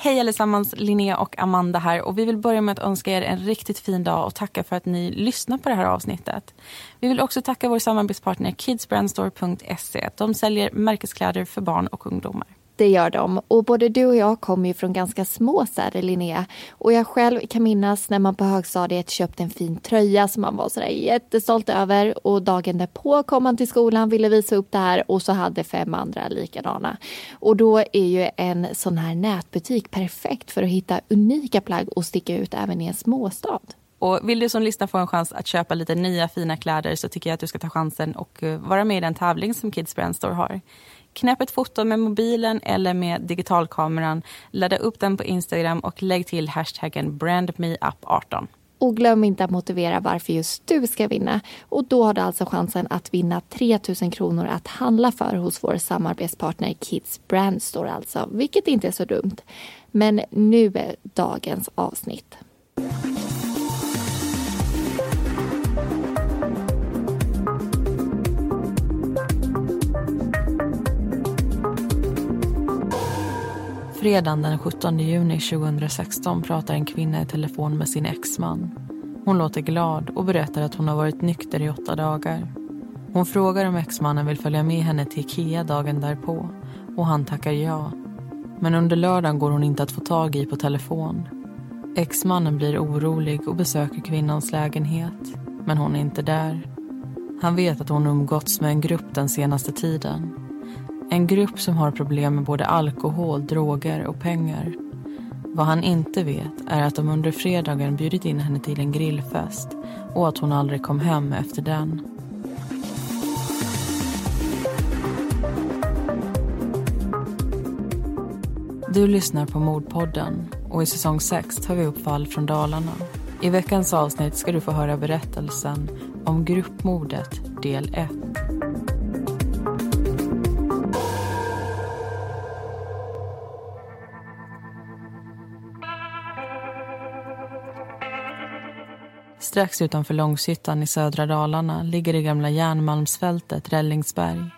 Hej allesammans, Linnea och Amanda här och vi vill börja med att önska er en riktigt fin dag och tacka för att ni lyssnar på det här avsnittet. Vi vill också tacka vår samarbetspartner kidsbrandstore.se. De säljer märkeskläder för barn och ungdomar. Det gör de. Och både du och jag kommer ju från ganska små städer, Linnea. Och jag själv kan minnas när man på högstadiet köpte en fin tröja som man var sådär jättestolt över. Och dagen därpå kom man till skolan, ville visa upp det här och så hade fem andra likadana. Och då är ju en sån här nätbutik perfekt för att hitta unika plagg och sticka ut även i en småstad. Och vill du som lyssnar få en chans att köpa lite nya fina kläder så tycker jag att du ska ta chansen och eh, vara med i den tävling som Kids Brand Store har. Knäpp ett foto med mobilen eller med digitalkameran, ladda upp den på Instagram och lägg till hashtaggen brandmeup18. Och glöm inte att motivera varför just du ska vinna. Och då har du alltså chansen att vinna 3 000 kronor att handla för hos vår samarbetspartner Kids Brand Store alltså, vilket inte är så dumt. Men nu är dagens avsnitt. Fredagen den 17 juni 2016 pratar en kvinna i telefon med sin exman. Hon låter glad och berättar att hon har varit nykter i åtta dagar. Hon frågar om exmannen vill följa med henne till Ikea dagen därpå och han tackar ja. Men under lördagen går hon inte att få tag i på telefon. Exmannen blir orolig och besöker kvinnans lägenhet, men hon är inte där. Han vet att hon umgåtts med en grupp den senaste tiden en grupp som har problem med både alkohol, droger och pengar. Vad han inte vet är att de under fredagen bjudit in henne till en grillfest och att hon aldrig kom hem efter den. Du lyssnar på Mordpodden och i säsong 6 tar vi upp fall från Dalarna. I veckans avsnitt ska du få höra berättelsen om gruppmordet del 1. Strax utanför Långshyttan i södra Dalarna ligger det gamla järnmalmsfältet Rällingsberg.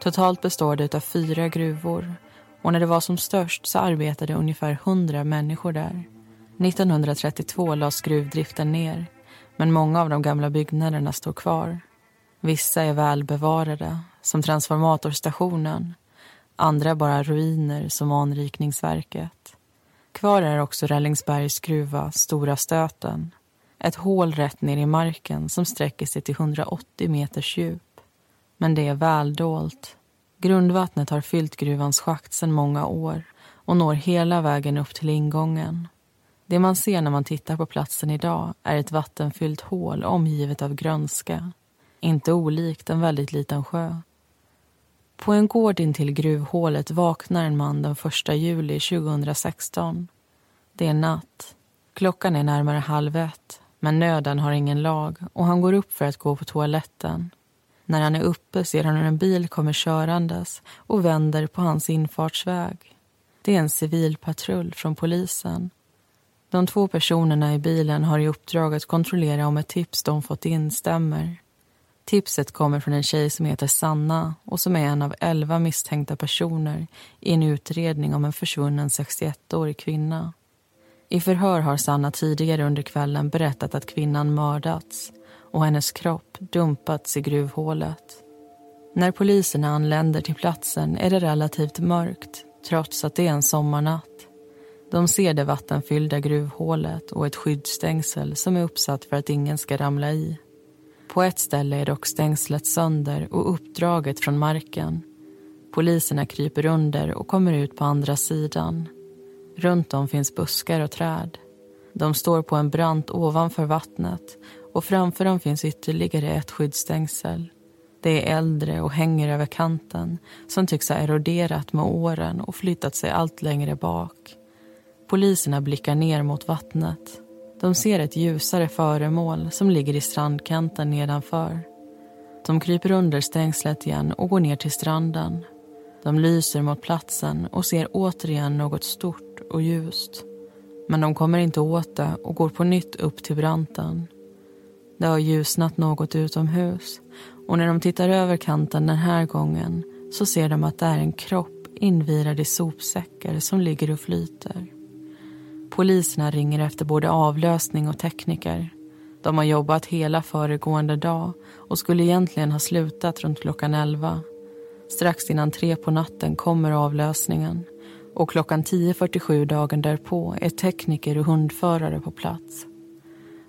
Totalt består det av fyra gruvor och när det var som störst så arbetade ungefär 100 människor där. 1932 lades gruvdriften ner men många av de gamla byggnaderna står kvar. Vissa är välbevarade, som transformatorstationen. Andra bara ruiner, som anrikningsverket. Kvar är också Rällingsbergs gruva Stora Stöten ett hål rätt ner i marken som sträcker sig till 180 meters djup. Men det är väldolt. Grundvattnet har fyllt gruvans schakt sedan många år och når hela vägen upp till ingången. Det man ser när man tittar på platsen idag är ett vattenfyllt hål omgivet av grönska. Inte olikt en väldigt liten sjö. På en gård intill gruvhålet vaknar en man den 1 juli 2016. Det är natt. Klockan är närmare halv ett men nöden har ingen lag och han går upp för att gå på toaletten. När han är uppe ser han hur en bil kommer körandes och vänder på hans infartsväg. Det är en civilpatrull från polisen. De två personerna i bilen har i uppdrag att kontrollera om ett tips de fått in stämmer. Tipset kommer från en tjej som heter Sanna och som är en av elva misstänkta personer i en utredning om en försvunnen 61-årig kvinna. I förhör har Sanna tidigare under kvällen berättat att kvinnan mördats och hennes kropp dumpats i gruvhålet. När poliserna anländer till platsen är det relativt mörkt trots att det är en sommarnatt. De ser det vattenfyllda gruvhålet och ett skyddsstängsel som är uppsatt för att ingen ska ramla i. På ett ställe är dock stängslet sönder och uppdraget från marken. Poliserna kryper under och kommer ut på andra sidan. Runt om finns buskar och träd. De står på en brant ovanför vattnet och framför dem finns ytterligare ett skyddsstängsel. Det är äldre och hänger över kanten som tycks ha eroderat med åren och flyttat sig allt längre bak. Poliserna blickar ner mot vattnet. De ser ett ljusare föremål som ligger i strandkanten nedanför. De kryper under stängslet igen och går ner till stranden. De lyser mot platsen och ser återigen något stort och ljust. Men de kommer inte åt det och går på nytt upp till branten. Det har ljusnat något utomhus och när de tittar över kanten den här gången så ser de att det är en kropp invirad i sopsäckar som ligger och flyter. Poliserna ringer efter både avlösning och tekniker. De har jobbat hela föregående dag och skulle egentligen ha slutat runt klockan 11. Strax innan tre på natten kommer avlösningen och klockan 10.47 dagen därpå är tekniker och hundförare på plats.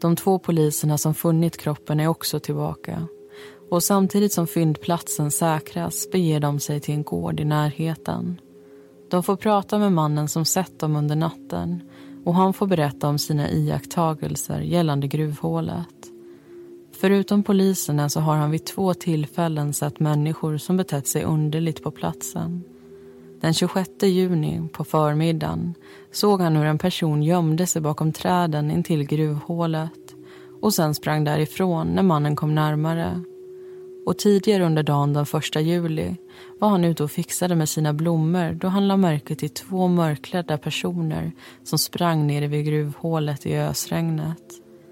De två poliserna som funnit kroppen är också tillbaka och samtidigt som fyndplatsen säkras beger de sig till en gård i närheten. De får prata med mannen som sett dem under natten och han får berätta om sina iakttagelser gällande gruvhålet. Förutom poliserna så har han vid två tillfällen sett människor som betett sig underligt på platsen. Den 26 juni på förmiddagen såg han hur en person gömde sig bakom träden intill gruvhålet och sen sprang därifrån när mannen kom närmare. Och tidigare under dagen den 1 juli var han ute och fixade med sina blommor då han lade märke till två mörklädda personer som sprang nere vid gruvhålet i ösregnet.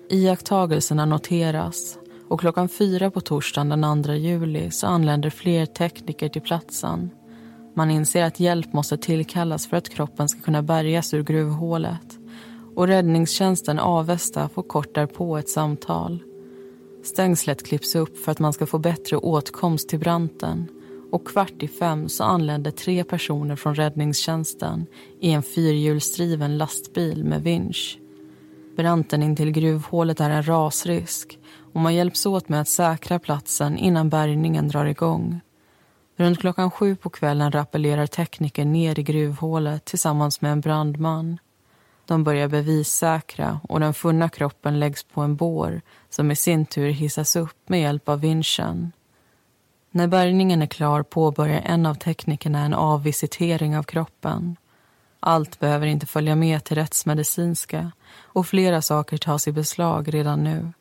Iakttagelserna noteras och klockan fyra på torsdagen den 2 juli så anländer fler tekniker till platsen. Man inser att hjälp måste tillkallas för att kroppen ska kunna bärgas ur gruvhålet och räddningstjänsten Avesta får kort därpå ett samtal. Stängslet klipps upp för att man ska få bättre åtkomst till branten och kvart i fem så anländer tre personer från räddningstjänsten i en fyrhjulsdriven lastbil med vinsch. Branten in till gruvhålet är en rasrisk och man hjälps åt med att säkra platsen innan bärgningen drar igång. Runt klockan sju på kvällen rappellerar tekniker ner i gruvhålet tillsammans med en brandman. De börjar bevissäkra och den funna kroppen läggs på en bår som i sin tur hissas upp med hjälp av vinschen. När bärgningen är klar påbörjar en av teknikerna en avvisitering av kroppen. Allt behöver inte följa med till rättsmedicinska och flera saker tas i beslag redan nu.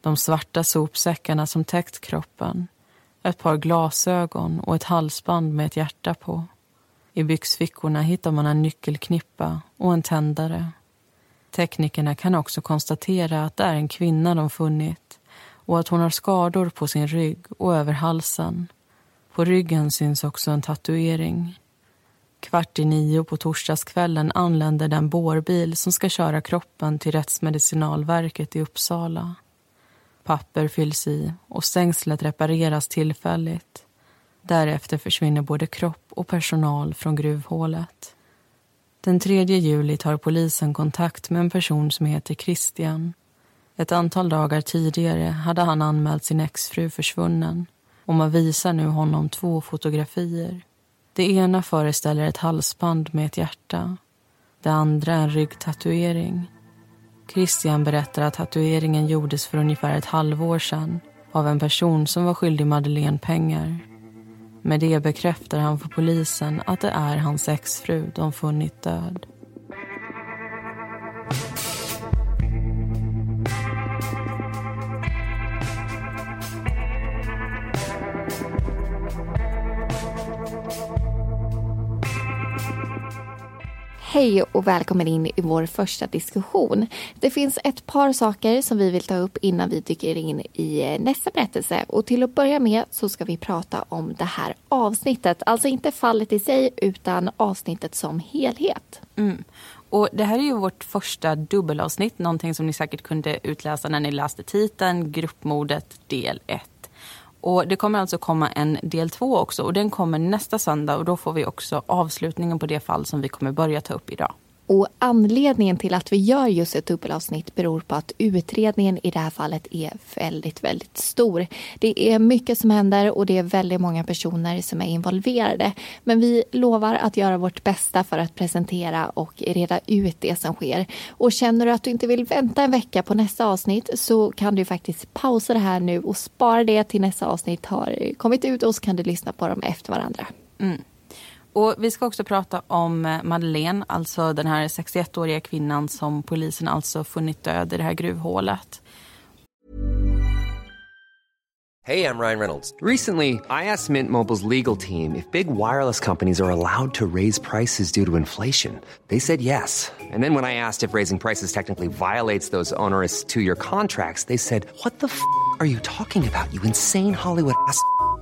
De svarta sopsäckarna som täckt kroppen, ett par glasögon och ett halsband med ett hjärta på. I byxfickorna hittar man en nyckelknippa och en tändare. Teknikerna kan också konstatera att det är en kvinna de funnit och att hon har skador på sin rygg och över halsen. På ryggen syns också en tatuering. Kvart i nio på torsdagskvällen anländer den bårbil som ska köra kroppen till Rättsmedicinalverket i Uppsala. Papper fylls i och stängslet repareras tillfälligt. Därefter försvinner både kropp och personal från gruvhålet. Den 3 juli tar polisen kontakt med en person som heter Christian. Ett antal dagar tidigare hade han anmält sin exfru försvunnen och man visar nu honom två fotografier. Det ena föreställer ett halsband med ett hjärta. Det andra en ryggtatuering. Christian berättar att tatueringen gjordes för ungefär ett halvår sedan av en person som var skyldig Madeleine pengar. Med det bekräftar han för polisen att det är hans exfru de funnit död. Hej och välkommen in i vår första diskussion. Det finns ett par saker som vi vill ta upp innan vi dyker in i eh, nästa berättelse. Och till att börja med så ska vi prata om det här avsnittet. Alltså inte fallet i sig utan avsnittet som helhet. Mm. Och Det här är ju vårt första dubbelavsnitt, någonting som ni säkert kunde utläsa när ni läste titeln, Gruppmordet del 1. Och Det kommer alltså komma en del två också och den kommer nästa söndag och då får vi också avslutningen på det fall som vi kommer börja ta upp idag. Och anledningen till att vi gör just ett dubbelavsnitt beror på att utredningen i det här fallet är väldigt, väldigt stor. Det är mycket som händer och det är väldigt många personer som är involverade. Men vi lovar att göra vårt bästa för att presentera och reda ut det som sker. Och känner du att du inte vill vänta en vecka på nästa avsnitt så kan du faktiskt pausa det här nu och spara det till nästa avsnitt har kommit ut och så kan du lyssna på dem efter varandra. Mm. Och vi ska också prata om eh, Madeleine, alltså den här 61-åriga kvinnan som polisen alltså funnit död i det här gruvhålet. Hej, jag Ryan Reynolds. Recently, I asked Mint Mobiles legal team if big wireless companies are allowed to raise prices due to inflation. They said yes. And then when I asked if raising prices technically violates those onerous two-year contracts, they said, what the f*** are you talking about, you insane Hollywood ass?"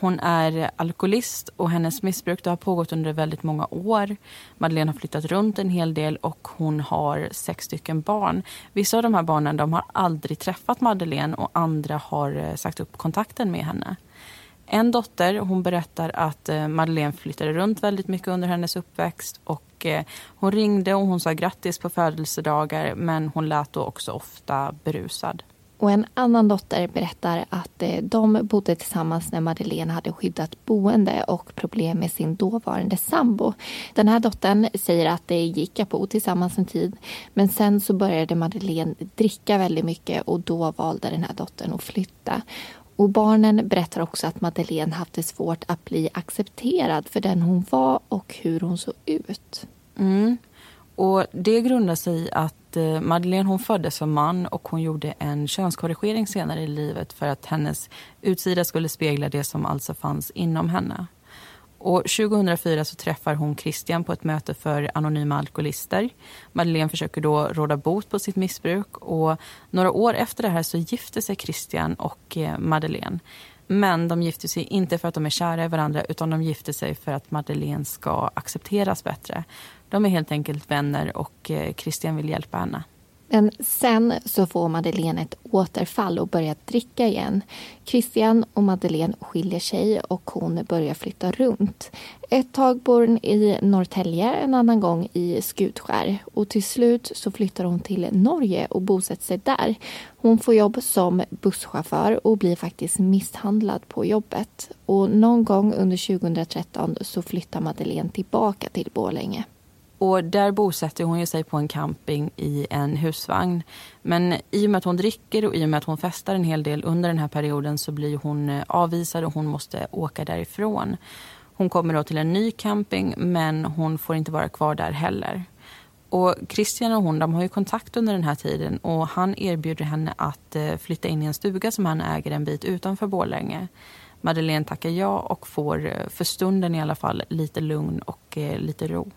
Hon är alkoholist och hennes missbruk har pågått under väldigt många år. Madeleine har flyttat runt en hel del och hon har sex stycken barn. Vissa av de här barnen de har aldrig träffat Madeleine och andra har eh, sagt upp kontakten med henne. En dotter hon berättar att eh, Madeleine flyttade runt väldigt mycket under hennes uppväxt och eh, hon ringde och hon sa grattis på födelsedagar men hon lät då också ofta berusad. Och en annan dotter berättar att eh, de bodde tillsammans när Madeleine hade skyddat boende och problem med sin dåvarande sambo. Den här dottern säger att det gick att bo tillsammans en tid men sen så började Madeleine dricka väldigt mycket och då valde den här dottern att flytta. Och barnen berättar också att Madeleine haft det svårt att bli accepterad för den hon var och hur hon såg ut. Mm. Och Det grundar sig i att Eh, Madeleine hon föddes som man och hon gjorde en könskorrigering senare i livet för att hennes utsida skulle spegla det som alltså fanns inom henne. Och 2004 så träffar hon Christian på ett möte för anonyma alkoholister. Madeleine försöker då råda bot på sitt missbruk och några år efter det här så gifter sig Christian och eh, Madeleine. Men de gifter sig inte för att de är kära i varandra utan de gifter sig för att Madeleine ska accepteras bättre. De är helt enkelt vänner och eh, Christian vill hjälpa henne. Men sen så får Madeleine ett återfall och börjar dricka igen. Christian och Madeleine skiljer sig och hon börjar flytta runt. Ett tag bor hon i Norrtälje, en annan gång i Skutskär. Och till slut så flyttar hon till Norge och bosätter sig där. Hon får jobb som busschaufför och blir faktiskt misshandlad på jobbet. Och någon gång under 2013 så flyttar Madeleine tillbaka till Borlänge. Och där bosätter hon sig på en camping i en husvagn. Men i och med att hon dricker och i och med att hon festar en hel del under den här perioden så blir hon eh, avvisad och hon måste åka därifrån. Hon kommer då till en ny camping men hon får inte vara kvar där heller. Och Christian och hon de har ju kontakt under den här tiden och han erbjuder henne att eh, flytta in i en stuga som han äger en bit utanför Borlänge. Madeleine tackar ja och får eh, för stunden i alla fall lite lugn och lite ro.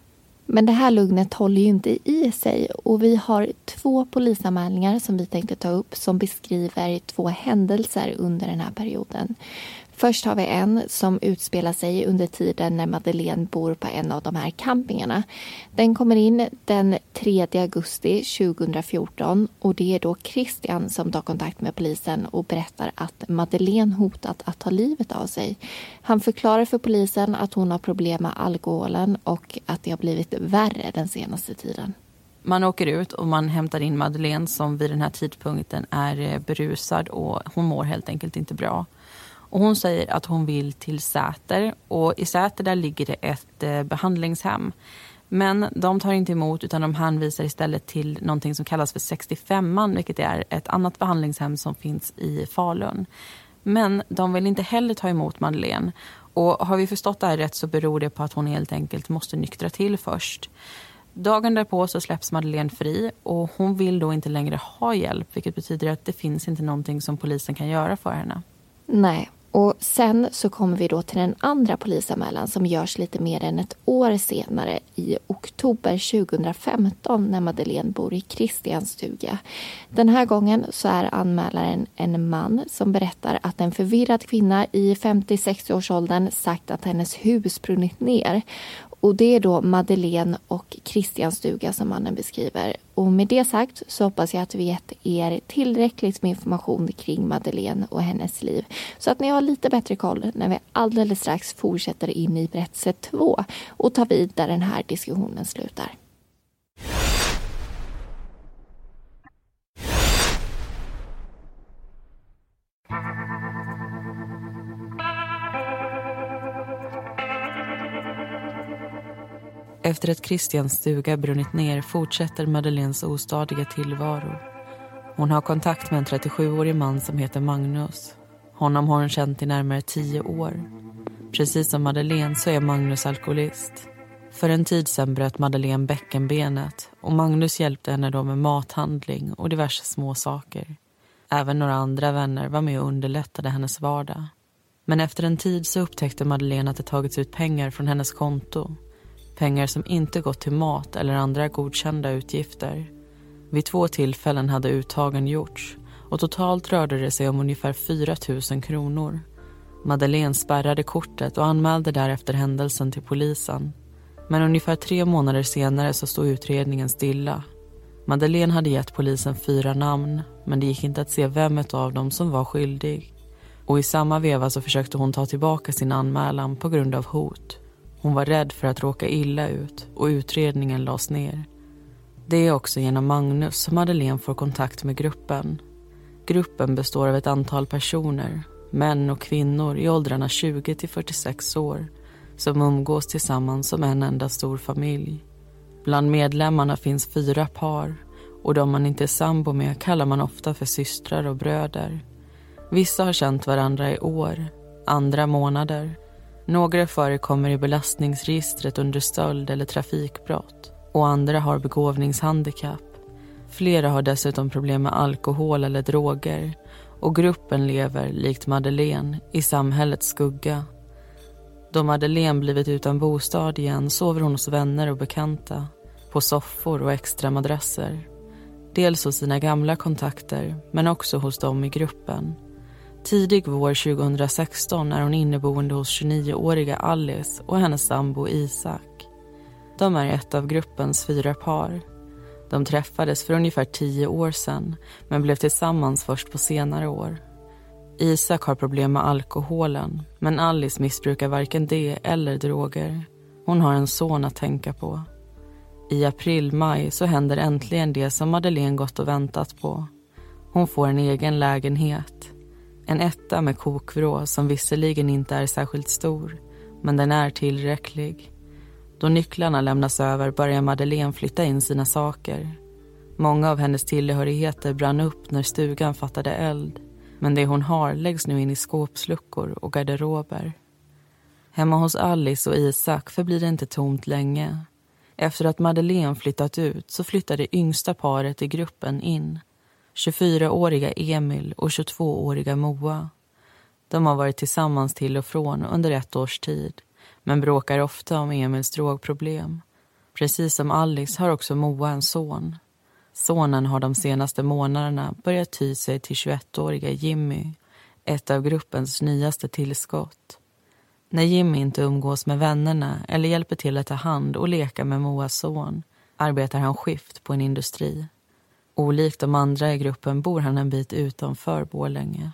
Men det här lugnet håller ju inte i sig och vi har två polisanmälningar som vi tänkte ta upp som beskriver två händelser under den här perioden. Först har vi en som utspelar sig under tiden när Madeleine bor på en av de här campingarna. Den kommer in den 3 augusti 2014 och det är då Christian som tar kontakt med polisen och berättar att Madeleine hotat att ta livet av sig. Han förklarar för polisen att hon har problem med alkoholen och att det har blivit värre den senaste tiden. Man åker ut och man hämtar in Madeleine som vid den här tidpunkten är eh, berusad och hon mår helt enkelt inte bra. Och hon säger att hon vill till Säter och i Säter där ligger det ett eh, behandlingshem. Men de tar inte emot utan de hänvisar istället till någonting som kallas för 65an vilket är ett annat behandlingshem som finns i Falun. Men de vill inte heller ta emot Madeleine. Och har vi förstått det här rätt så beror det på att hon helt enkelt måste nyktra till först. Dagen därpå så släpps Madeleine fri och hon vill då inte längre ha hjälp vilket betyder att det finns inte någonting som polisen kan göra för henne. Nej, och sen så kommer vi då till den andra polisanmälan som görs lite mer än ett år senare i oktober 2015 när Madeleine bor i Christians stuga. Den här gången så är anmälaren en man som berättar att en förvirrad kvinna i 50-60-årsåldern sagt att hennes hus brunnit ner och det är då Madeleine och Christian stuga som mannen beskriver. Och med det sagt så hoppas jag att vi gett er tillräckligt med information kring Madeleine och hennes liv. Så att ni har lite bättre koll när vi alldeles strax fortsätter in i berättelse 2 och tar vid där den här diskussionen slutar. Efter att Christians stuga brunnit ner fortsätter Madeleines ostadiga tillvaro. Hon har kontakt med en 37-årig man som heter Magnus. Honom har hon känt i närmare tio år. Precis som Madeleine så är Magnus alkoholist. För en tid sedan bröt Madeleine bäckenbenet och Magnus hjälpte henne då med mathandling och diverse små saker. Även några andra vänner var med och underlättade hennes vardag. Men efter en tid så upptäckte Madeleine att det tagits ut pengar från hennes konto. Pengar som inte gått till mat eller andra godkända utgifter. Vid två tillfällen hade uttagen gjorts och totalt rörde det sig om ungefär 4 000 kronor. Madeleine spärrade kortet och anmälde därefter händelsen till polisen. Men ungefär tre månader senare så stod utredningen stilla. Madeleine hade gett polisen fyra namn men det gick inte att se vem av dem som var skyldig. Och i samma veva så försökte hon ta tillbaka sin anmälan på grund av hot. Hon var rädd för att råka illa ut och utredningen lades ner. Det är också genom Magnus som Madeleine får kontakt med gruppen. Gruppen består av ett antal personer, män och kvinnor i åldrarna 20 till 46 år som umgås tillsammans som en enda stor familj. Bland medlemmarna finns fyra par och de man inte är sambo med kallar man ofta för systrar och bröder. Vissa har känt varandra i år, andra månader. Några förekommer i belastningsregistret under stöld eller trafikbrott och andra har begåvningshandikapp. Flera har dessutom problem med alkohol eller droger och gruppen lever, likt Madeleine, i samhällets skugga. Då Madeleine blivit utan bostad igen sover hon hos vänner och bekanta på soffor och extra madrasser. Dels hos sina gamla kontakter, men också hos dem i gruppen. Tidig vår 2016 är hon inneboende hos 29-åriga Alice och hennes sambo Isak. De är ett av gruppens fyra par. De träffades för ungefär tio år sedan men blev tillsammans först på senare år. Isak har problem med alkoholen men Alice missbrukar varken det eller droger. Hon har en son att tänka på. I april-maj så händer äntligen det som Madeleine gått och väntat på. Hon får en egen lägenhet. En etta med kokvrå som visserligen inte är särskilt stor men den är tillräcklig. Då nycklarna lämnas över börjar Madeleine flytta in sina saker. Många av hennes tillhörigheter brann upp när stugan fattade eld men det hon har läggs nu in i skåpsluckor och garderober. Hemma hos Alice och Isak förblir det inte tomt länge. Efter att Madeleine flyttat ut så flyttar det yngsta paret i gruppen in. 24-åriga Emil och 22-åriga Moa. De har varit tillsammans till och från under ett års tid men bråkar ofta om Emils drogproblem. Precis som Alice har också Moa en son. Sonen har de senaste månaderna börjat ty sig till 21-åriga Jimmy, ett av gruppens nyaste tillskott. När Jimmy inte umgås med vännerna eller hjälper till att ta hand och leka med Moas son arbetar han skift på en industri. Olikt de andra i gruppen bor han en bit utanför Borlänge.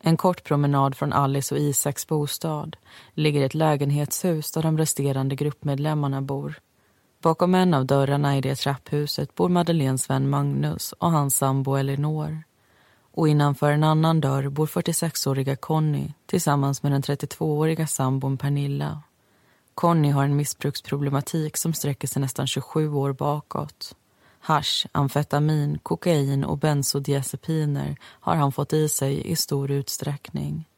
En kort promenad från Alice och Isaks bostad ligger ett lägenhetshus där de resterande gruppmedlemmarna bor. Bakom en av dörrarna i det trapphuset bor Madeleines vän Magnus och hans sambo Elinor. Och innanför en annan dörr bor 46-åriga Conny tillsammans med den 32-åriga sambon Pernilla. Conny har en missbruksproblematik som sträcker sig nästan 27 år bakåt. Hash, amfetamin, kokain och bensodiazepiner har han fått i sig i stor utsträckning.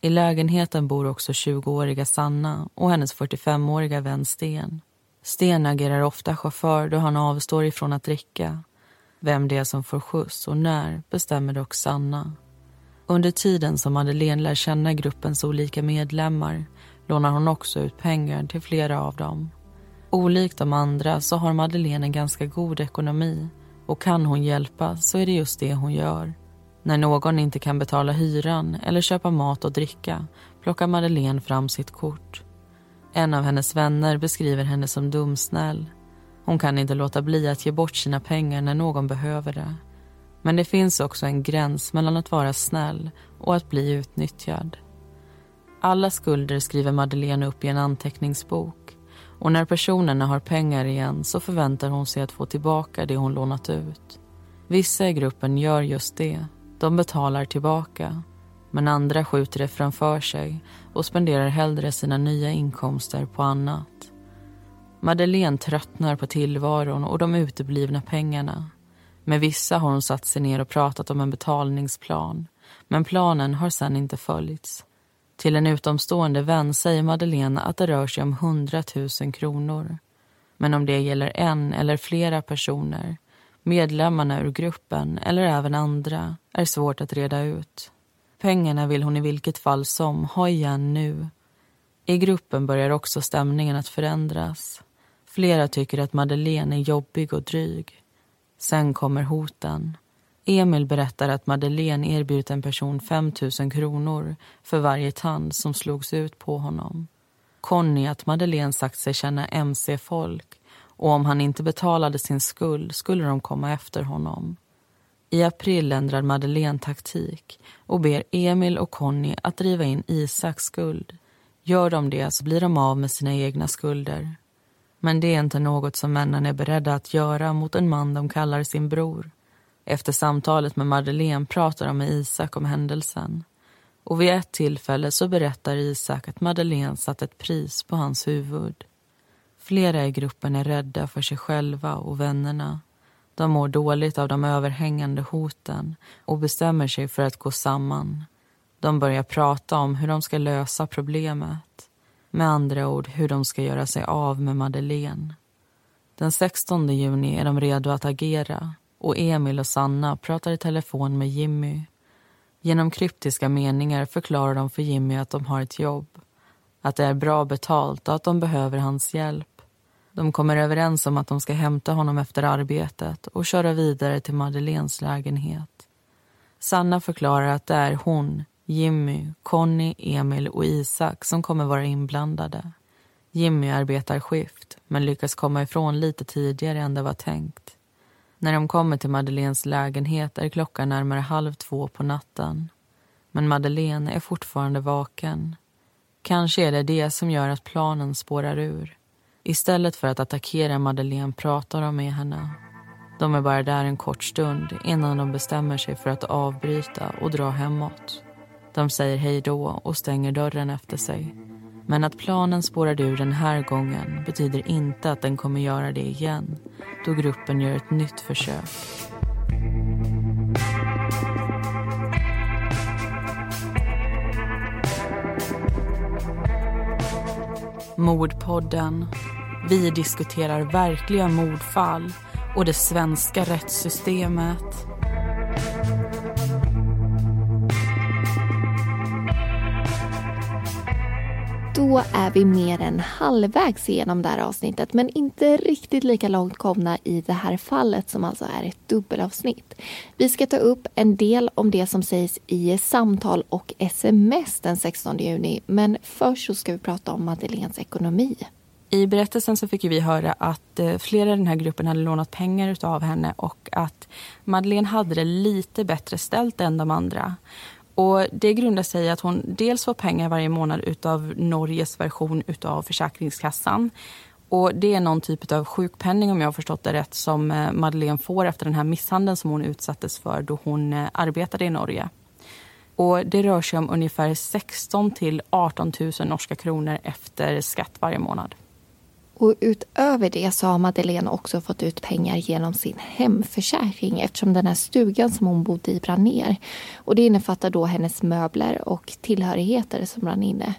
I lägenheten bor också 20-åriga Sanna och hennes 45-åriga vän Sten. Sten agerar ofta chaufför då han avstår ifrån att dricka. Vem det är som får skjuts och när bestämmer dock Sanna. Under tiden som Madeleine lär känna gruppens olika medlemmar lånar hon också ut pengar till flera av dem. Olikt de andra så har Madeleine en ganska god ekonomi och kan hon hjälpa så är det just det hon gör. När någon inte kan betala hyran eller köpa mat och dricka plockar Madeleine fram sitt kort. En av hennes vänner beskriver henne som dumsnäll. Hon kan inte låta bli att ge bort sina pengar när någon behöver det. Men det finns också en gräns mellan att vara snäll och att bli utnyttjad. Alla skulder skriver Madeleine upp i en anteckningsbok och när personerna har pengar igen så förväntar hon sig att få tillbaka det hon lånat ut. Vissa i gruppen gör just det. De betalar tillbaka. Men andra skjuter det framför sig och spenderar hellre sina nya inkomster på annat. Madeleine tröttnar på tillvaron och de uteblivna pengarna. Med vissa har hon satt sig ner och pratat om en betalningsplan men planen har sen inte följts. Till en utomstående vän säger Madeleine att det rör sig om 100 000 kronor. Men om det gäller en eller flera personer, medlemmarna ur gruppen eller även andra, är svårt att reda ut. Pengarna vill hon i vilket fall som ha igen nu. I gruppen börjar också stämningen att förändras. Flera tycker att Madeleine är jobbig och dryg. Sen kommer hoten. Emil berättar att Madeleine erbjudit en person 5 000 kronor för varje tand som slogs ut på honom. Conny att Madeleine sagt sig känna mc-folk och om han inte betalade sin skuld skulle de komma efter honom. I april ändrar Madeleine taktik och ber Emil och Conny att driva in Isaks skuld. Gör de det så blir de av med sina egna skulder. Men det är inte något som männen är beredda att göra mot en man de kallar sin bror. Efter samtalet med Madeleine pratar de med Isak om händelsen. Och vid ett tillfälle så berättar Isak att Madeleine satt ett pris på hans huvud. Flera i gruppen är rädda för sig själva och vännerna. De mår dåligt av de överhängande hoten och bestämmer sig för att gå samman. De börjar prata om hur de ska lösa problemet. Med andra ord hur de ska göra sig av med Madeleine. Den 16 juni är de redo att agera och Emil och Sanna pratar i telefon med Jimmy. Genom kryptiska meningar förklarar de för Jimmy att de har ett jobb. Att det är bra betalt och att de behöver hans hjälp. De kommer överens om att de ska hämta honom efter arbetet och köra vidare till Madeleines lägenhet. Sanna förklarar att det är hon, Jimmy, Conny, Emil och Isak som kommer vara inblandade. Jimmy arbetar skift men lyckas komma ifrån lite tidigare än det var tänkt. När de kommer till Madeleines lägenhet är klockan närmare halv två på natten. Men Madeleine är fortfarande vaken. Kanske är det det som gör att planen spårar ur. Istället för att attackera Madeleine pratar de med henne. De är bara där en kort stund innan de bestämmer sig för att avbryta och dra hemåt. De säger hej då och stänger dörren efter sig. Men att planen spårade ur den här gången betyder inte att den kommer göra det igen då gruppen gör ett nytt försök. Mordpodden. Vi diskuterar verkliga mordfall och det svenska rättssystemet. Då är vi mer än halvvägs igenom det här avsnittet men inte riktigt lika långt komna i det här fallet som alltså är ett dubbelavsnitt. Vi ska ta upp en del om det som sägs i samtal och sms den 16 juni men först så ska vi prata om Madeleines ekonomi. I berättelsen så fick vi höra att eh, flera i den här gruppen hade lånat pengar av henne och att Madeleine hade det lite bättre ställt än de andra. Och det grundar sig i att hon dels får pengar varje månad av Norges version av Försäkringskassan. Och det är någon typ av sjukpenning om jag har förstått det rätt som eh, Madeleine får efter den här misshandeln som hon utsattes för då hon eh, arbetade i Norge. Och det rör sig om ungefär 16 till 18 000 norska kronor efter skatt varje månad. Och utöver det så har Madeleine också fått ut pengar genom sin hemförsäkring eftersom den här stugan som hon bodde i brann ner. Och det innefattar då hennes möbler och tillhörigheter som brann inne.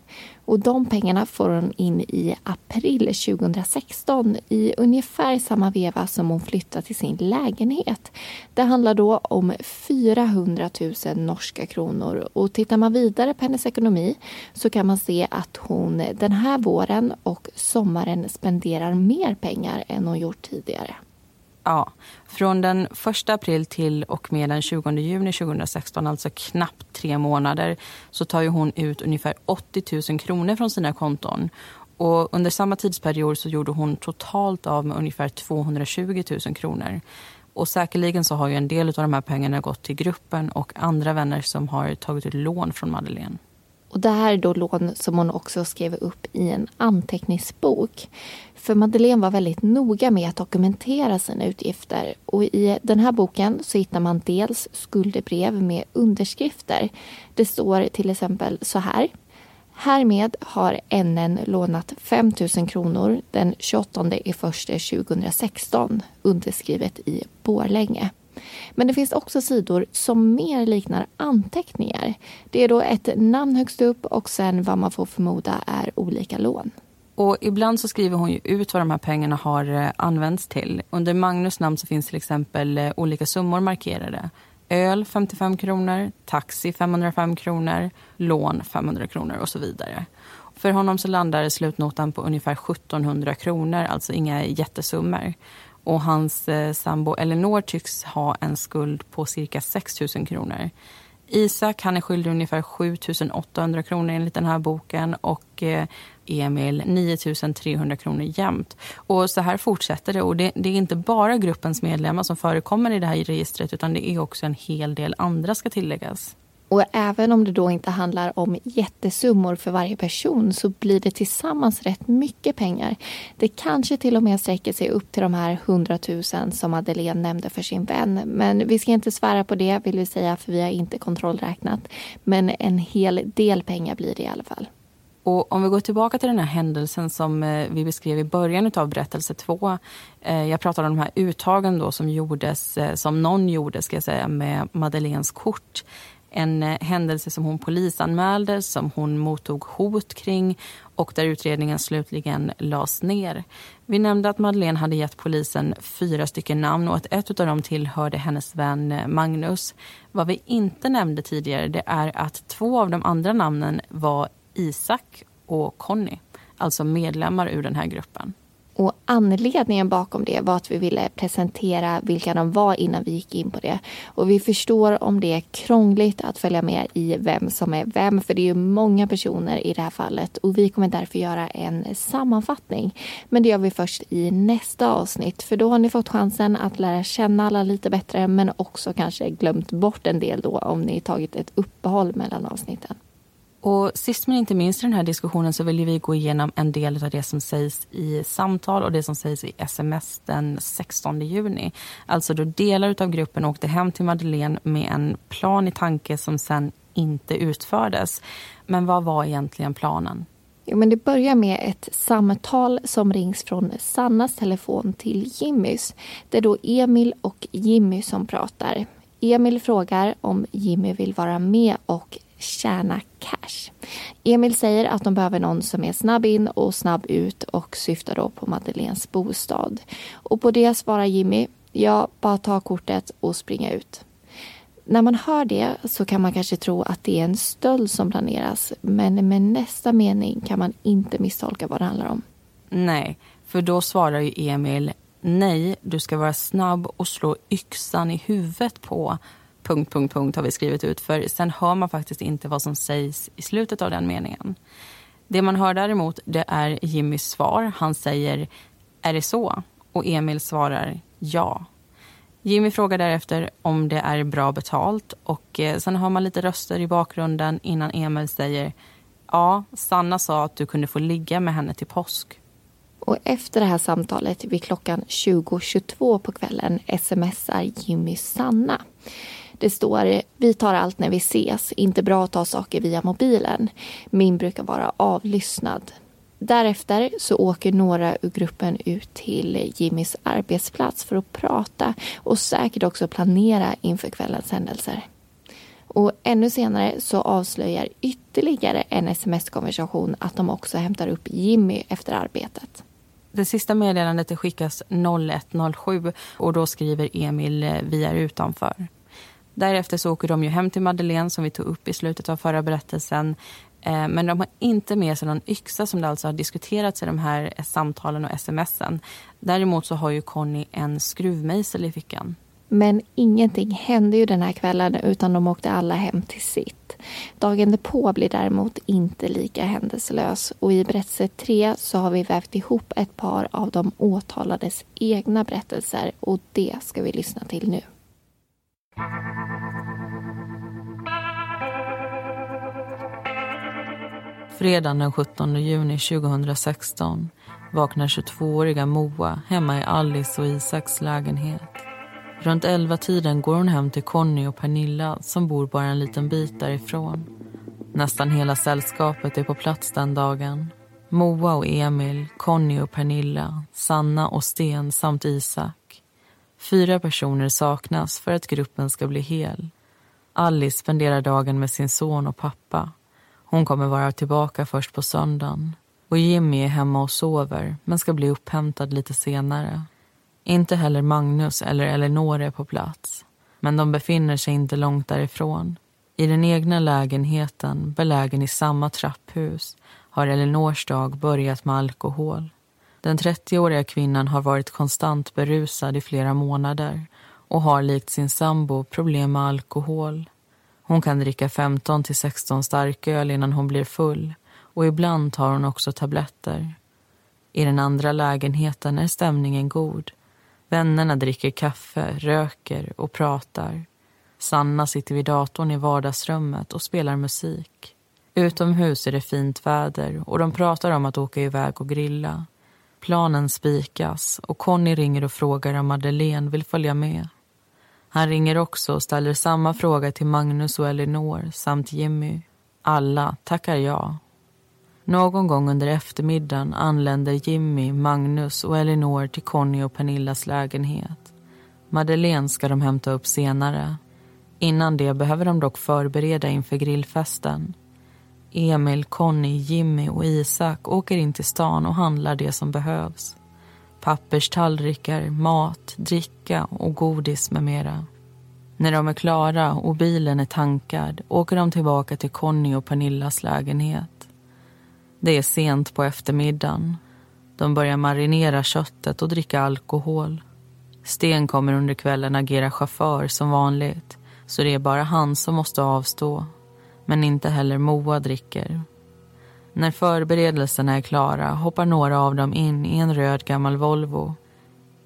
Och de pengarna får hon in i april 2016 i ungefär samma veva som hon flyttar till sin lägenhet. Det handlar då om 400 000 norska kronor och tittar man vidare på hennes ekonomi så kan man se att hon den här våren och sommaren spenderar mer pengar än hon gjort tidigare. Ja, från den 1 april till och med den 20 juni 2016, alltså knappt tre månader, så tar ju hon ut ungefär 80 000 kronor från sina konton. Och under samma tidsperiod så gjorde hon totalt av med ungefär 220 000 kronor. Och säkerligen så har ju en del av de här pengarna gått till gruppen och andra vänner som har tagit ut lån från Madeleine. Och det här är då lån som hon också skrev upp i en anteckningsbok. För Madeleine var väldigt noga med att dokumentera sina utgifter. Och i den här boken så hittar man dels skuldebrev med underskrifter. Det står till exempel så här. Härmed har NN lånat 5 000 kronor den 28 i 2016 underskrivet i Borlänge. Men det finns också sidor som mer liknar anteckningar. Det är då ett namn högst upp och sen vad man får förmoda är olika lån. Och ibland så skriver hon ju ut vad de här pengarna har eh, använts till. Under Magnus namn så finns till exempel eh, olika summor markerade. Öl 55 kronor, taxi 505 kronor, lån 500 kronor och så vidare. För honom så landar slutnotan på ungefär 1700 kronor, alltså inga jättesummor. Och hans eh, sambo Elinor tycks ha en skuld på cirka 6 000 kronor. Isak han är skyldig ungefär 7 800 kronor enligt den här boken och eh, Emil 9 300 kronor jämt. Och så här fortsätter det. Och det, det, är inte bara gruppens medlemmar som förekommer i det här registret utan det är också en hel del andra ska tilläggas. Och även om det då inte handlar om jättesummor för varje person så blir det tillsammans rätt mycket pengar. Det kanske till och med sträcker sig upp till de här 100 000 som Madeleine nämnde för sin vän. Men vi ska inte svära på det vill vi säga för vi har inte kontrollräknat. Men en hel del pengar blir det i alla fall. Och om vi går tillbaka till den här händelsen som eh, vi beskrev i början av berättelse två. Eh, jag pratade om de här uttagen då som gjordes, eh, som någon gjorde ska jag säga, med Madeleines kort en eh, händelse som hon polisanmälde, som hon mottog hot kring och där utredningen slutligen lades ner. Vi nämnde att Madeleine hade gett polisen fyra stycken namn och att ett av dem tillhörde hennes vän eh, Magnus. Vad vi inte nämnde tidigare det är att två av de andra namnen var Isak och Conny, alltså medlemmar ur den här gruppen. Och anledningen bakom det var att vi ville presentera vilka de var innan vi gick in på det. Och vi förstår om det är krångligt att följa med i vem som är vem, för det är ju många personer i det här fallet. Och vi kommer därför göra en sammanfattning. Men det gör vi först i nästa avsnitt, för då har ni fått chansen att lära känna alla lite bättre, men också kanske glömt bort en del då om ni tagit ett uppehåll mellan avsnitten. Och sist men inte minst i den här diskussionen så vill vi gå igenom en del av det som sägs i samtal och det som sägs i sms den 16 juni. Alltså då delar av gruppen åkte hem till Madeleine med en plan i tanke som sen inte utfördes. Men vad var egentligen planen? Jo, men det börjar med ett samtal som rings från Sannas telefon till Jimmys. Det är då Emil och Jimmy som pratar. Emil frågar om Jimmy vill vara med och tjäna cash. Emil säger att de behöver någon som är snabb in och snabb ut och syftar då på Madeleines bostad. Och på det svarar Jimmy, ja, bara ta kortet och springa ut. När man hör det så kan man kanske tro att det är en stöld som planeras men med nästa mening kan man inte misstolka vad det handlar om. Nej, för då svarar ju Emil nej, du ska vara snabb och slå yxan i huvudet på punkt, punkt, punkt har vi skrivit ut. För sen hör man faktiskt inte vad som sägs i slutet av den meningen. Det man hör däremot det är Jimmys svar. Han säger är det så? Och Emil svarar ja. Jimmy frågar därefter om det är bra betalt och eh, sen hör man lite röster i bakgrunden innan Emil säger ja, Sanna sa att du kunde få ligga med henne till påsk. Och efter det här samtalet vid klockan 20.22 på kvällen smsar Jimmy Sanna. Det står vi tar allt när vi ses, inte bra att ta saker via mobilen. Min brukar vara avlyssnad. Därefter så åker några ur gruppen ut till Jimmys arbetsplats för att prata och säkert också planera inför kvällens händelser. Och ännu senare så avslöjar ytterligare en sms-konversation att de också hämtar upp Jimmy efter arbetet. Det sista meddelandet skickas 01.07 och då skriver Emil vi är utanför. Därefter så åker de ju hem till Madeleine som vi tog upp i slutet av förra berättelsen. Eh, men de har inte med sig någon yxa som det alltså har diskuterats i de här samtalen och smsen. Däremot så har ju Conny en skruvmejsel i fickan. Men ingenting hände ju den här kvällen utan de åkte alla hem till sitt. Dagen därpå blir däremot inte lika händelselös och i berättelse tre så har vi vävt ihop ett par av de åtalades egna berättelser och det ska vi lyssna till nu. Fredagen den 17 juni 2016 vaknar 22-åriga Moa hemma i Alice och Isaks lägenhet. Runt 11-tiden går hon hem till Conny och Pernilla som bor bara en liten bit därifrån. Nästan hela sällskapet är på plats den dagen. Moa och Emil, Conny och Pernilla, Sanna och Sten samt Isak. Fyra personer saknas för att gruppen ska bli hel. Alice spenderar dagen med sin son och pappa. Hon kommer vara tillbaka först på söndagen. Och Jimmy är hemma och sover, men ska bli upphämtad lite senare. Inte heller Magnus eller Eleanor är på plats. Men de befinner sig inte långt därifrån. I den egna lägenheten, belägen i samma trapphus, har Eleanors dag börjat med alkohol. Den 30-åriga kvinnan har varit konstant berusad i flera månader och har likt sin sambo problem med alkohol. Hon kan dricka 15 till 16 starköl innan hon blir full och ibland tar hon också tabletter. I den andra lägenheten är stämningen god. Vännerna dricker kaffe, röker och pratar. Sanna sitter vid datorn i vardagsrummet och spelar musik. Utomhus är det fint väder och de pratar om att åka iväg och grilla. Planen spikas och Conny ringer och frågar om Madeleine vill följa med. Han ringer också och ställer samma fråga till Magnus och Elinor samt Jimmy. Alla tackar ja. Någon gång under eftermiddagen anländer Jimmy, Magnus och Elinor till Conny och Pernillas lägenhet. Madeleine ska de hämta upp senare. Innan det behöver de dock förbereda inför grillfesten. Emil, Conny, Jimmy och Isak åker in till stan och handlar det som behövs. Papperstallrikar, mat, dricka och godis med mera. När de är klara och bilen är tankad åker de tillbaka till Conny och Pernillas lägenhet. Det är sent på eftermiddagen. De börjar marinera köttet och dricka alkohol. Sten kommer under kvällen agera chaufför som vanligt så det är bara han som måste avstå. Men inte heller Moa dricker. När förberedelserna är klara hoppar några av dem in i en röd gammal Volvo.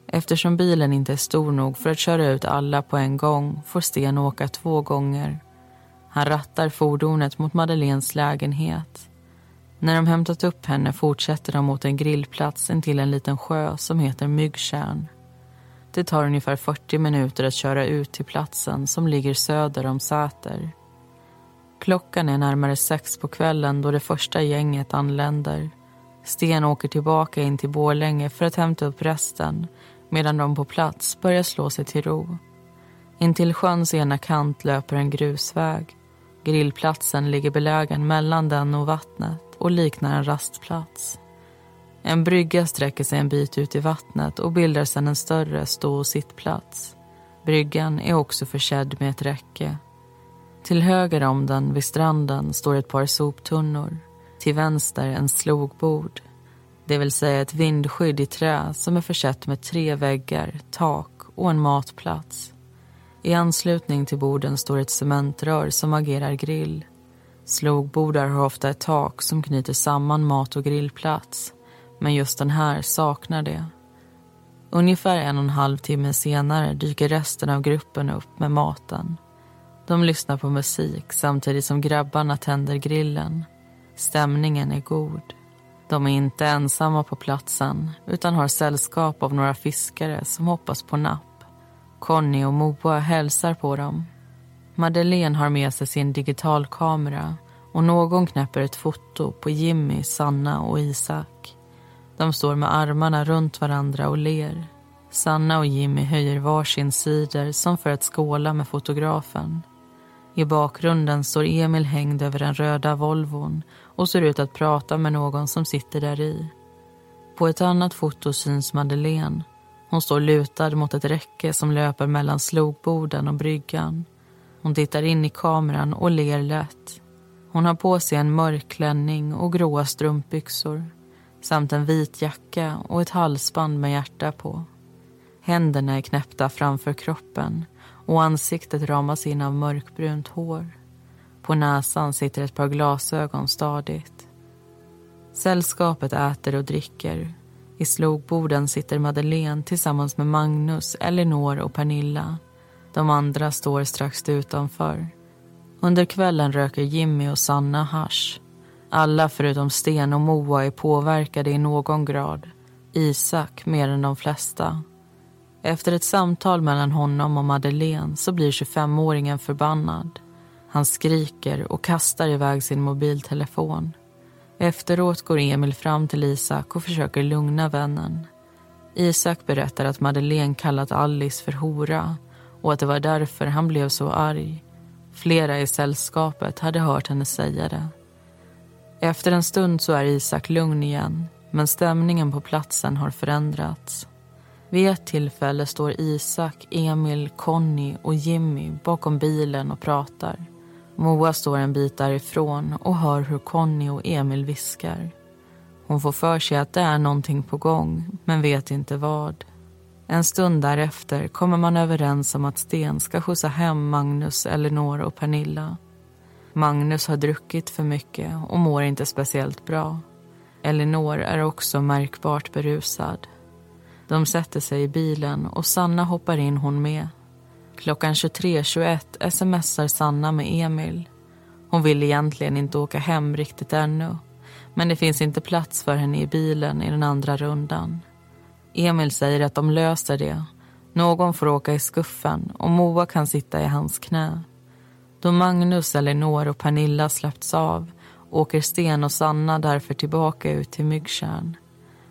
Eftersom bilen inte är stor nog för att köra ut alla på en gång får Sten åka två gånger. Han rattar fordonet mot Madeleines lägenhet. När de hämtat upp henne fortsätter de mot en grillplats intill en liten sjö som heter Myggtjärn. Det tar ungefär 40 minuter att köra ut till platsen som ligger söder om Säter. Klockan är närmare sex på kvällen då det första gänget anländer. Sten åker tillbaka in till Borlänge för att hämta upp resten medan de på plats börjar slå sig till ro. Intill sjöns ena kant löper en grusväg. Grillplatsen ligger belägen mellan den och vattnet och liknar en rastplats. En brygga sträcker sig en bit ut i vattnet och bildar sedan en större stå och sittplats. Bryggan är också försedd med ett räcke. Till höger om den, vid stranden, står ett par soptunnor. Till vänster en slogbord. Det vill säga ett vindskydd i trä som är försett med tre väggar, tak och en matplats. I anslutning till borden står ett cementrör som agerar grill. Slogbordar har ofta ett tak som knyter samman mat och grillplats men just den här saknar det. Ungefär en och en halv timme senare dyker resten av gruppen upp med maten. De lyssnar på musik samtidigt som grabbarna tänder grillen. Stämningen är god. De är inte ensamma på platsen utan har sällskap av några fiskare som hoppas på napp. Conny och Moa hälsar på dem. Madeleine har med sig sin digitalkamera och någon knäpper ett foto på Jimmy, Sanna och Isak. De står med armarna runt varandra och ler. Sanna och Jimmy höjer varsin cider som för att skåla med fotografen. I bakgrunden står Emil hängd över den röda Volvon och ser ut att prata med någon som sitter där i. På ett annat foto syns Madeleine. Hon står lutad mot ett räcke som löper mellan slogborden och bryggan. Hon tittar in i kameran och ler lätt. Hon har på sig en mörk klänning och gråa strumpbyxor samt en vit jacka och ett halsband med hjärta på. Händerna är knäppta framför kroppen och ansiktet ramas in av mörkbrunt hår. På näsan sitter ett par glasögon stadigt. Sällskapet äter och dricker. I slogborden sitter Madeleine tillsammans med Magnus, Elinor och Pernilla. De andra står strax utanför. Under kvällen röker Jimmy och Sanna hash. Alla förutom Sten och Moa är påverkade i någon grad. Isak mer än de flesta. Efter ett samtal mellan honom och Madeleine så blir 25-åringen förbannad. Han skriker och kastar iväg sin mobiltelefon. Efteråt går Emil fram till Isak och försöker lugna vännen. Isak berättar att Madeleine kallat Alice för hora och att det var därför han blev så arg. Flera i sällskapet hade hört henne säga det. Efter en stund så är Isak lugn igen men stämningen på platsen har förändrats. Vid ett tillfälle står Isak, Emil, Conny och Jimmy bakom bilen och pratar. Moa står en bit därifrån och hör hur Conny och Emil viskar. Hon får för sig att det är någonting på gång, men vet inte vad. En stund därefter kommer man överens om att Sten ska skjutsa hem Magnus, Elinor och Pernilla. Magnus har druckit för mycket och mår inte speciellt bra. Elinor är också märkbart berusad. De sätter sig i bilen och Sanna hoppar in hon med. Klockan 23.21 smsar Sanna med Emil. Hon vill egentligen inte åka hem riktigt ännu men det finns inte plats för henne i bilen i den andra rundan. Emil säger att de löser det. Någon får åka i skuffen och Moa kan sitta i hans knä. Då Magnus, Elinor och Pernilla släppts av åker Sten och Sanna därför tillbaka ut till Myggtjärn.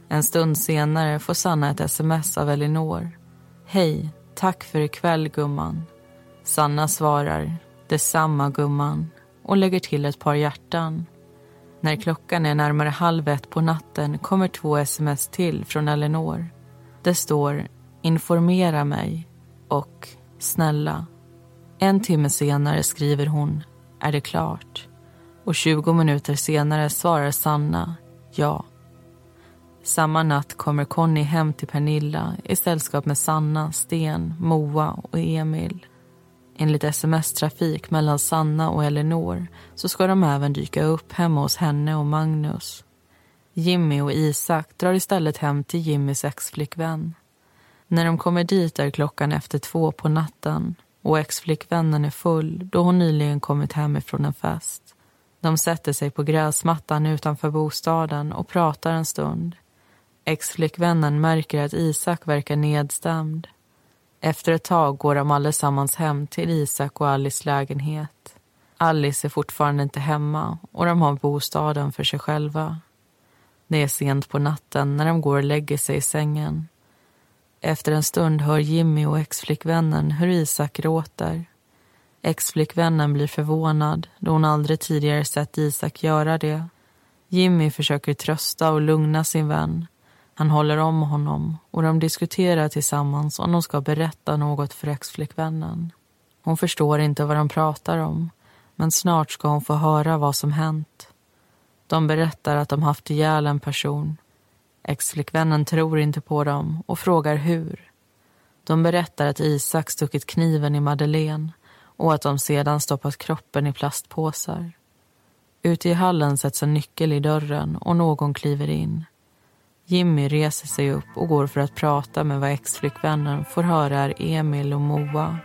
En stund senare får Sanna ett sms av Elinor. Hej, tack för ikväll gumman. Sanna svarar detsamma gumman och lägger till ett par hjärtan. När klockan är närmare halv ett på natten kommer två sms till från Elinor. Det står informera mig och snälla. En timme senare skriver hon är det klart och 20 minuter senare svarar Sanna ja. Samma natt kommer Conny hem till Pernilla i sällskap med Sanna, Sten, Moa och Emil. Enligt sms-trafik mellan Sanna och Elinor så ska de även dyka upp hemma hos henne och Magnus. Jimmy och Isak drar istället hem till Jimmys exflickvän. När de kommer dit är klockan efter två på natten och exflickvännen är full då hon nyligen kommit hem ifrån en fest. De sätter sig på gräsmattan utanför bostaden och pratar en stund. Exflickvännen märker att Isak verkar nedstämd. Efter ett tag går de allesammans hem till Isak och Alice lägenhet. Alice är fortfarande inte hemma och de har bostaden för sig själva. Det är sent på natten när de går och lägger sig i sängen. Efter en stund hör Jimmy och exflickvännen hur Isak gråter. Exflickvännen blir förvånad då hon aldrig tidigare sett Isak göra det. Jimmy försöker trösta och lugna sin vän han håller om honom och de diskuterar tillsammans om de ska berätta något för exflickvännen. Hon förstår inte vad de pratar om men snart ska hon få höra vad som hänt. De berättar att de haft ihjäl en person. Exflickvännen tror inte på dem och frågar hur. De berättar att Isak stuckit kniven i Madeleine och att de sedan stoppat kroppen i plastpåsar. Ute i hallen sätts en nyckel i dörren och någon kliver in. Jimmy reser sig upp och går för att prata med vad exflickvännen får höra är Emil och Moa.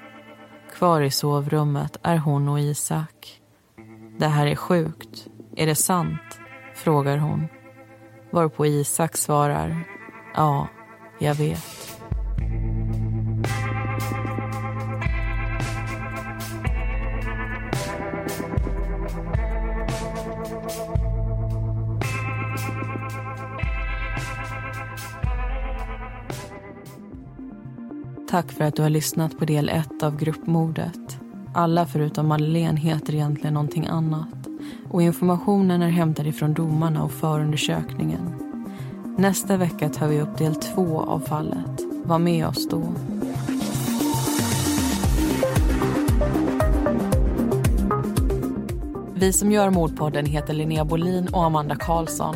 Kvar i sovrummet är hon och Isak. Det här är sjukt. Är det sant? frågar hon. Varpå Isak svarar Ja, jag vet. Tack för att du har lyssnat på del 1 av gruppmordet. Alla förutom Madeleine heter egentligen någonting annat och informationen är hämtad ifrån domarna och förundersökningen. Nästa vecka tar vi upp del 2 av fallet. Var med oss då. Vi som gör Mordpodden heter Linnea Bolin och Amanda Karlsson.